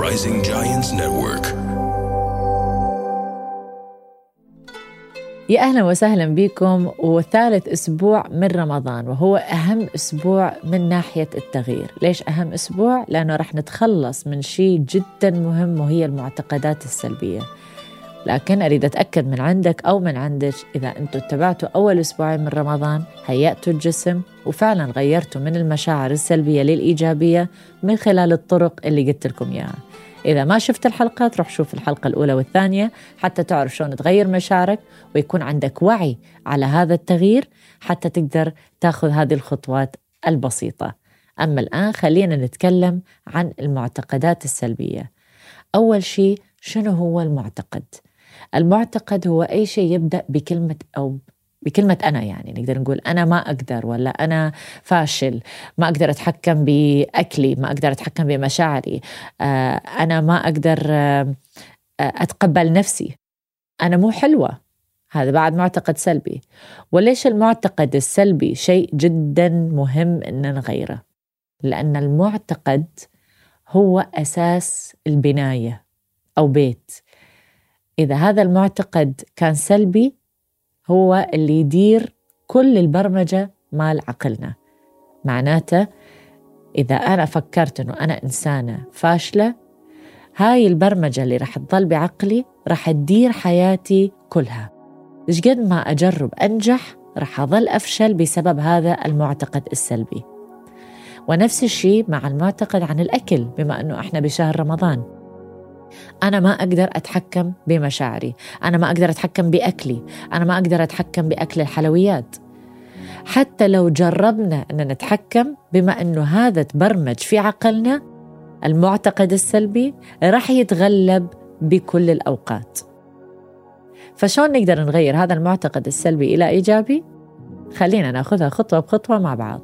Rising Giants Network. يا أهلا وسهلا بكم وثالث أسبوع من رمضان وهو أهم أسبوع من ناحية التغيير، ليش أهم أسبوع؟ لأنه رح نتخلص من شيء جدا مهم وهي المعتقدات السلبية. لكن أريد أتأكد من عندك أو من عندك إذا أنتم اتبعتوا أول أسبوعين من رمضان هيأتوا الجسم وفعلا غيرتوا من المشاعر السلبية للإيجابية من خلال الطرق اللي قلت لكم إياها. إذا ما شفت الحلقات روح شوف الحلقة الأولى والثانية حتى تعرف شلون تغير مشاعرك ويكون عندك وعي على هذا التغيير حتى تقدر تأخذ هذه الخطوات البسيطة أما الآن خلينا نتكلم عن المعتقدات السلبية أول شيء شنو هو المعتقد؟ المعتقد هو أي شيء يبدأ بكلمة أو بكلمة أنا يعني نقدر نقول أنا ما أقدر ولا أنا فاشل ما أقدر أتحكم بأكلي ما أقدر أتحكم بمشاعري آه، أنا ما أقدر آه، أتقبل نفسي. أنا مو حلوة. هذا بعد معتقد سلبي. وليش المعتقد السلبي شيء جدا مهم أن نغيره؟ لأن المعتقد هو أساس البناية أو بيت. إذا هذا المعتقد كان سلبي هو اللي يدير كل البرمجة مال عقلنا. معناته إذا أنا فكرت أنه أنا إنسانة فاشلة هاي البرمجة اللي راح تظل بعقلي راح تدير حياتي كلها. إيش قد ما أجرب أنجح راح أظل أفشل بسبب هذا المعتقد السلبي. ونفس الشيء مع المعتقد عن الأكل بما أنه إحنا بشهر رمضان. أنا ما أقدر أتحكم بمشاعري. أنا ما أقدر أتحكم بأكلي. أنا ما أقدر أتحكم بأكل الحلويات. حتى لو جربنا أن نتحكم بما أنه هذا تبرمج في عقلنا المعتقد السلبي راح يتغلب بكل الأوقات. فشون نقدر نغير هذا المعتقد السلبي إلى إيجابي؟ خلينا نأخذها خطوة بخطوة مع بعض.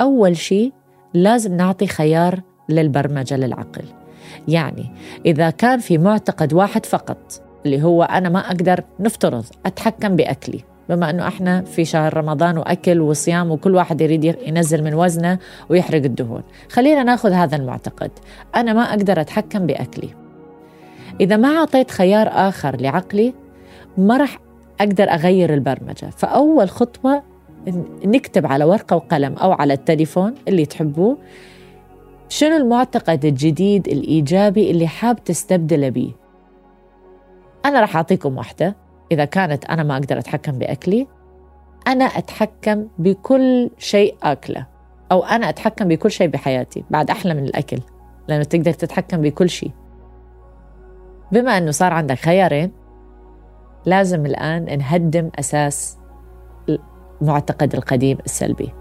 أول شيء لازم نعطي خيار للبرمجة للعقل. يعني إذا كان في معتقد واحد فقط اللي هو أنا ما أقدر نفترض أتحكم بأكلي بما أنه إحنا في شهر رمضان وأكل وصيام وكل واحد يريد ينزل من وزنه ويحرق الدهون. خلينا نأخذ هذا المعتقد. أنا ما أقدر أتحكم بأكلي. إذا ما أعطيت خيار آخر لعقلي ما راح أقدر أغير البرمجة. فأول خطوة نكتب على ورقة وقلم أو على التليفون اللي تحبوه. شنو المعتقد الجديد الإيجابي اللي حاب تستبدله بيه؟ أنا راح أعطيكم واحدة. إذا كانت أنا ما أقدر أتحكم بأكلي أنا أتحكم بكل شيء أكله أو أنا أتحكم بكل شيء بحياتي. بعد أحلى من الأكل لأنه تقدر تتحكم بكل شيء. بما أنه صار عندك خيارين لازم الآن نهدم أساس المعتقد القديم السلبي.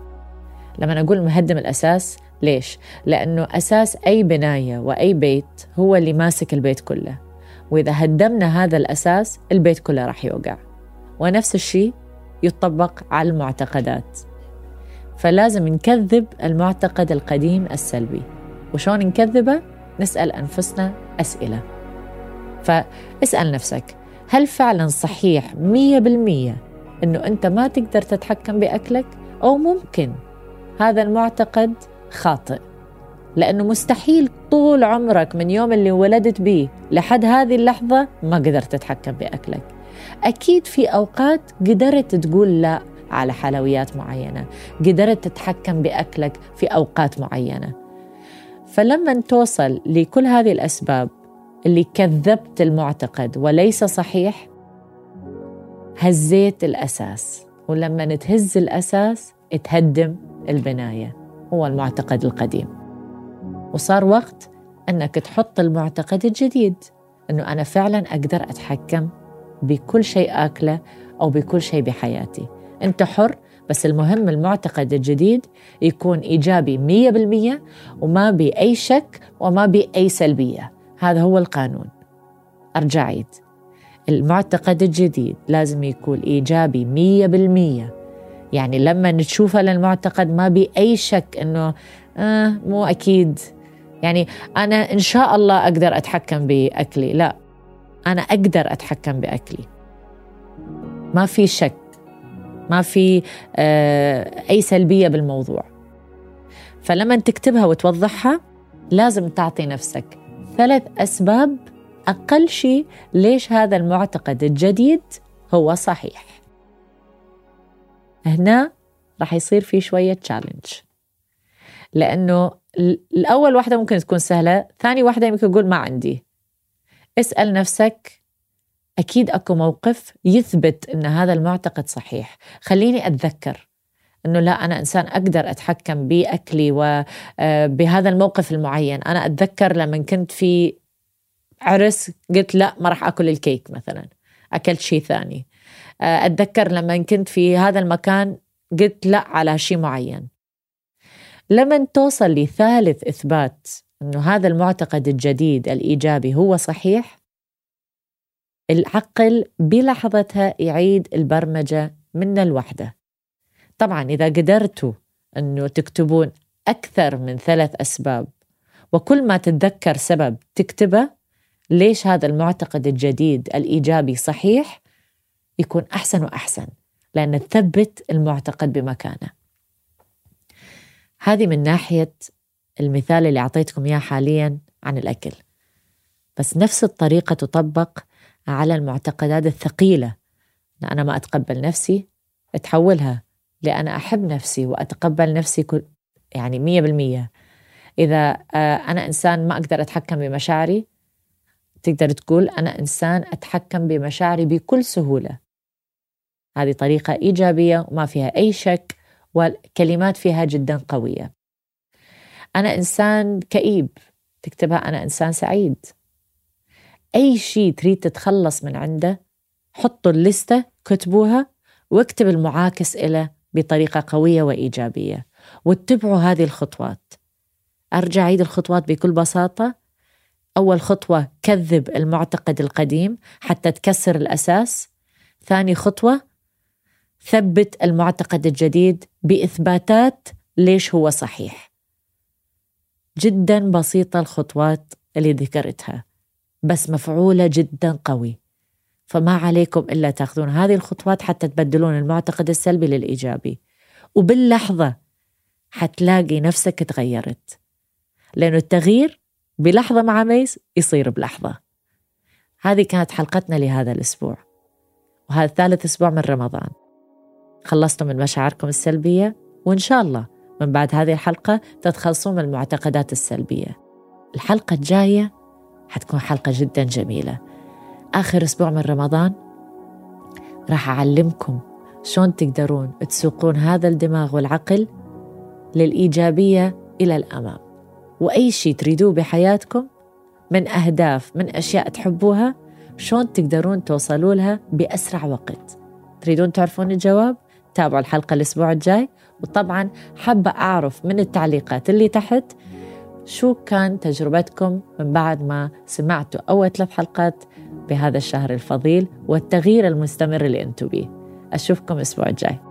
لما أقول مهدم الأساس ليش؟ لأنه أساس أي بناية وأي بيت هو اللي ماسك البيت كله. وإذا هدمنا هذا الأساس البيت كله راح يوقع. ونفس الشيء يطبق على المعتقدات. فلازم نكذب المعتقد القديم السلبي. وشون نكذبه؟ نسأل أنفسنا أسئلة. فاسأل نفسك هل فعلا صحيح مية بالمية أنه أنت ما تقدر تتحكم بأكلك؟ أو ممكن هذا المعتقد خاطئ. لأنه مستحيل طول عمرك من يوم اللي ولدت بيه لحد هذه اللحظة ما قدرت تتحكم بأكلك أكيد في أوقات قدرت تقول لا على حلويات معينة قدرت تتحكم بأكلك في أوقات معينة. فلما توصل لكل هذه الأسباب اللي كذبت المعتقد وليس صحيح هزيت الأساس. ولما تهز الأساس تهدم البناية. هو المعتقد القديم. وصار وقت أنك تحط المعتقد الجديد أنه أنا فعلا أقدر أتحكم بكل شيء آكله أو بكل شيء بحياتي. أنت حر بس المهم المعتقد الجديد يكون إيجابي مية بالمية وما بأي شك وما بأي سلبية. هذا هو القانون. أرجع عيد المعتقد الجديد لازم يكون إيجابي مية بالمية. يعني لما نشوفه للمعتقد ما بأي شك أنه آه مو أكيد. يعني أنا إن شاء الله أقدر أتحكم بأكلي. لا أنا أقدر أتحكم بأكلي. ما في شك. ما في آه أي سلبية بالموضوع. فلما تكتبها وتوضحها لازم تعطي نفسك ثلاث أسباب أقل شيء ليش هذا المعتقد الجديد هو صحيح. هنا راح يصير في شوية تشالنج لأنه الأول واحدة ممكن تكون سهلة ثاني واحدة يمكن تقول ما عندي. اسأل نفسك أكيد أكو موقف يثبت أن هذا المعتقد صحيح. خليني أتذكر أنه لا أنا إنسان أقدر أتحكم بأكلي وبهذا آه، الموقف المعين. أنا أتذكر لما كنت في عرس قلت لا ما راح أكل الكيك مثلا. أكلت شيء ثاني. أتذكر لما كنت في هذا المكان قلت لا على شيء معين. لما توصل لثالث إثبات أنه هذا المعتقد الجديد الإيجابي هو صحيح العقل بلحظتها يعيد البرمجة من الوحدة. طبعا إذا قدرتوا أنه تكتبون أكثر من ثلاث أسباب وكل ما تتذكر سبب تكتبه ليش هذا المعتقد الجديد الإيجابي صحيح؟ يكون أحسن وأحسن لأن تثبت المعتقد بمكانة. هذه من ناحية المثال اللي أعطيتكم إياه حاليا عن الأكل. بس نفس الطريقة تطبق على المعتقدات الثقيلة. أنا ما أتقبل نفسي تحولها لأنا أحب نفسي وأتقبل نفسي كل يعني مية بالمية. إذا آه، أنا إنسان ما أقدر أتحكم بمشاعري تقدر تقول أنا إنسان أتحكم بمشاعري بكل سهولة. هذه طريقة إيجابية وما فيها أي شك والكلمات فيها جدا قوية. أنا إنسان كئيب تكتبها أنا إنسان سعيد. أي شيء تريد تتخلص من عنده حطوا اللستة كتبوها واكتب المعاكس إلى بطريقة قوية وإيجابية واتبعوا هذه الخطوات. أرجع عيد الخطوات بكل بساطة. أول خطوة كذب المعتقد القديم حتى تكسر الأساس. ثاني خطوة ثبت المعتقد الجديد بإثباتات ليش هو صحيح. جدا بسيطة الخطوات اللي ذكرتها بس مفعولة جدا قوي. فما عليكم إلا تأخذون هذه الخطوات حتى تبدلون المعتقد السلبي للإيجابي. وباللحظة حتلاقي نفسك تغيرت لأنه التغيير بلحظة مع ميس يصير بلحظة. هذه كانت حلقتنا لهذا الأسبوع وهذا ثالث أسبوع من رمضان. خلصتوا من مشاعركم السلبية وإن شاء الله من بعد هذه الحلقة تتخلصون من المعتقدات السلبية. الحلقة الجاية حتكون حلقة جدا جميلة. آخر أسبوع من رمضان راح أعلمكم شلون تقدرون تسوقون هذا الدماغ والعقل للإيجابية إلى الأمام. وأي شيء تريدوه بحياتكم من أهداف من أشياء تحبوها شلون تقدرون توصلوا لها بأسرع وقت. تريدون تعرفون الجواب؟ تابعوا الحلقة الأسبوع الجاي. وطبعا حابة أعرف من التعليقات اللي تحت شو كان تجربتكم من بعد ما سمعتوا أول ثلاث حلقات بهذا الشهر الفضيل والتغيير المستمر اللي أنتم بيه. أشوفكم الأسبوع الجاي.